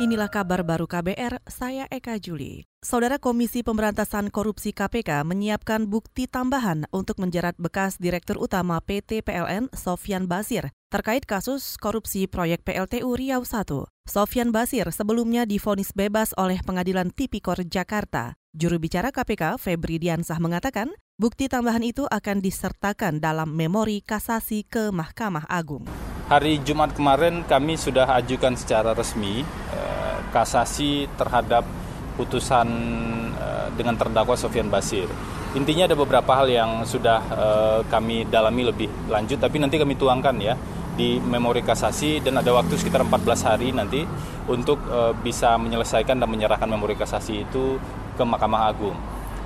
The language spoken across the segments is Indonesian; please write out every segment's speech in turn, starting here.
Inilah kabar baru KBR, saya Eka Juli. Saudara Komisi Pemberantasan Korupsi KPK menyiapkan bukti tambahan untuk menjerat bekas Direktur Utama PT PLN Sofyan Basir terkait kasus korupsi proyek PLTU Riau I. Sofyan Basir sebelumnya difonis bebas oleh Pengadilan Tipikor Jakarta. Juru bicara KPK Febri Diansah mengatakan, bukti tambahan itu akan disertakan dalam memori kasasi ke Mahkamah Agung. Hari Jumat kemarin kami sudah ajukan secara resmi kasasi terhadap putusan eh, dengan terdakwa Sofian Basir. Intinya ada beberapa hal yang sudah eh, kami dalami lebih lanjut, tapi nanti kami tuangkan ya di memori kasasi dan ada waktu sekitar 14 hari nanti untuk eh, bisa menyelesaikan dan menyerahkan memori kasasi itu ke Mahkamah Agung.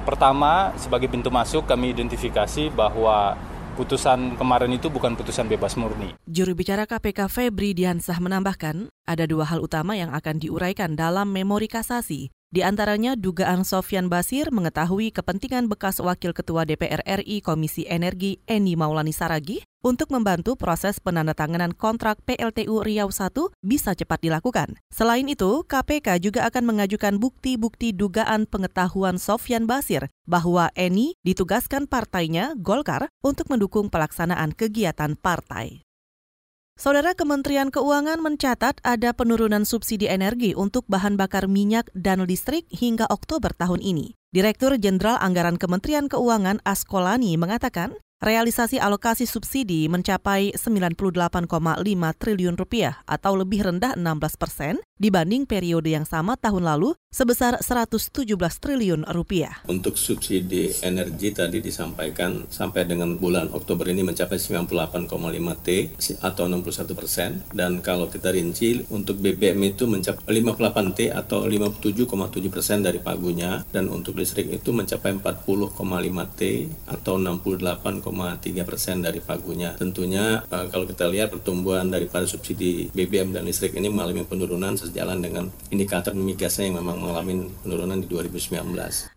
Pertama, sebagai pintu masuk kami identifikasi bahwa putusan kemarin itu bukan putusan bebas murni. Juru bicara KPK Febri Diansah menambahkan, ada dua hal utama yang akan diuraikan dalam memori kasasi. Di antaranya dugaan Sofian Basir mengetahui kepentingan bekas Wakil Ketua DPR RI Komisi Energi Eni Maulani Saragi untuk membantu proses penandatanganan kontrak PLTU Riau I bisa cepat dilakukan. Selain itu, KPK juga akan mengajukan bukti-bukti dugaan pengetahuan Sofian Basir bahwa Eni ditugaskan partainya Golkar untuk mendukung pelaksanaan kegiatan partai. Saudara Kementerian Keuangan mencatat ada penurunan subsidi energi untuk bahan bakar minyak dan listrik hingga Oktober tahun ini. Direktur Jenderal Anggaran Kementerian Keuangan Askolani mengatakan, Realisasi alokasi subsidi mencapai 98,5 triliun rupiah atau lebih rendah 16 persen dibanding periode yang sama tahun lalu sebesar 117 triliun rupiah. Untuk subsidi energi tadi disampaikan sampai dengan bulan Oktober ini mencapai 98,5 T atau 61 persen dan kalau kita rinci untuk BBM itu mencapai 58 T atau 57,7 persen dari pagunya dan untuk listrik itu mencapai 40,5 T atau 68 3 persen dari pagunya. Tentunya uh, kalau kita lihat pertumbuhan daripada subsidi BBM dan listrik ini mengalami penurunan sejalan dengan indikator migasnya yang memang mengalami penurunan di 2019.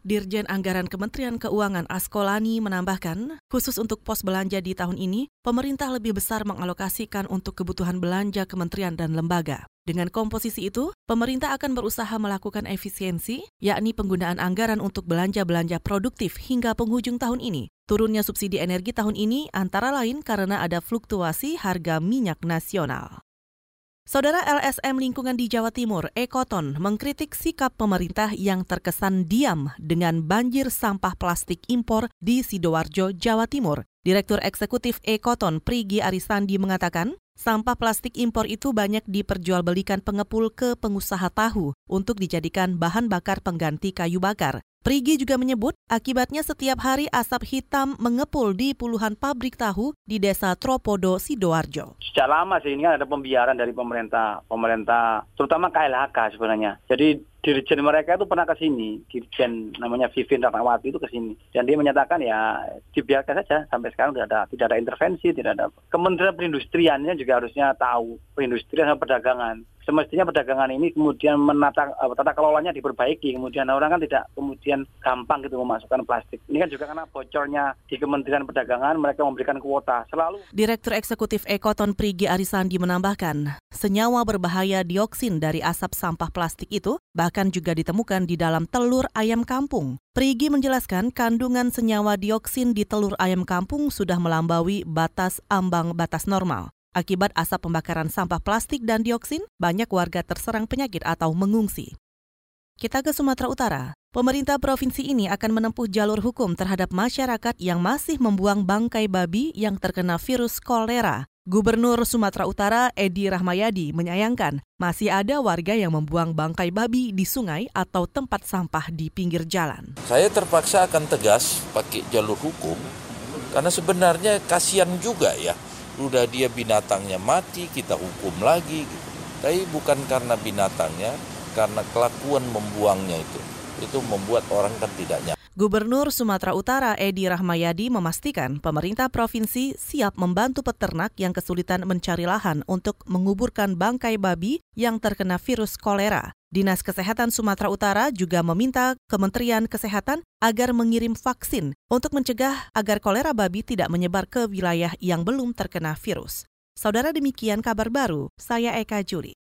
Dirjen Anggaran Kementerian Keuangan Askolani menambahkan, khusus untuk pos belanja di tahun ini, pemerintah lebih besar mengalokasikan untuk kebutuhan belanja kementerian dan lembaga. Dengan komposisi itu, pemerintah akan berusaha melakukan efisiensi, yakni penggunaan anggaran untuk belanja-belanja produktif hingga penghujung tahun ini. Turunnya subsidi energi tahun ini antara lain karena ada fluktuasi harga minyak nasional. Saudara LSM Lingkungan di Jawa Timur, Ekoton, mengkritik sikap pemerintah yang terkesan diam dengan banjir sampah plastik impor di Sidoarjo, Jawa Timur. Direktur Eksekutif Ekoton, Prigi Arisandi mengatakan, Sampah plastik impor itu banyak diperjualbelikan pengepul ke pengusaha tahu untuk dijadikan bahan bakar pengganti kayu bakar. Prigi juga menyebut akibatnya setiap hari asap hitam mengepul di puluhan pabrik tahu di desa Tropodo, Sidoarjo. Sejak lama sih ini kan ada pembiaran dari pemerintah, pemerintah terutama KLHK sebenarnya. Jadi dirjen mereka itu pernah ke sini, dirjen namanya Vivin Ratnawati itu ke sini. Dan dia menyatakan ya dibiarkan saja sampai sekarang tidak ada tidak ada intervensi, tidak ada. Kementerian Perindustriannya juga harusnya tahu perindustrian dan perdagangan semestinya perdagangan ini kemudian menata uh, tata kelolanya diperbaiki. Kemudian orang kan tidak kemudian gampang gitu memasukkan plastik. Ini kan juga karena bocornya di Kementerian Perdagangan mereka memberikan kuota. Selalu Direktur Eksekutif Ekoton Prigi Arisandi menambahkan senyawa berbahaya dioksin dari asap sampah plastik itu bahkan juga ditemukan di dalam telur ayam kampung. Prigi menjelaskan kandungan senyawa dioksin di telur ayam kampung sudah melampaui batas ambang batas normal. Akibat asap pembakaran sampah plastik dan dioksin, banyak warga terserang penyakit atau mengungsi. Kita ke Sumatera Utara. Pemerintah provinsi ini akan menempuh jalur hukum terhadap masyarakat yang masih membuang bangkai babi yang terkena virus kolera. Gubernur Sumatera Utara Edi Rahmayadi menyayangkan masih ada warga yang membuang bangkai babi di sungai atau tempat sampah di pinggir jalan. Saya terpaksa akan tegas pakai jalur hukum karena sebenarnya kasihan juga ya udah dia binatangnya mati kita hukum lagi gitu tapi bukan karena binatangnya karena kelakuan membuangnya itu itu membuat orang kan tidak nyaman. Gubernur Sumatera Utara Edi Rahmayadi memastikan pemerintah provinsi siap membantu peternak yang kesulitan mencari lahan untuk menguburkan bangkai babi yang terkena virus kolera. Dinas Kesehatan Sumatera Utara juga meminta Kementerian Kesehatan agar mengirim vaksin untuk mencegah agar kolera babi tidak menyebar ke wilayah yang belum terkena virus. Saudara demikian kabar baru, saya Eka Juli.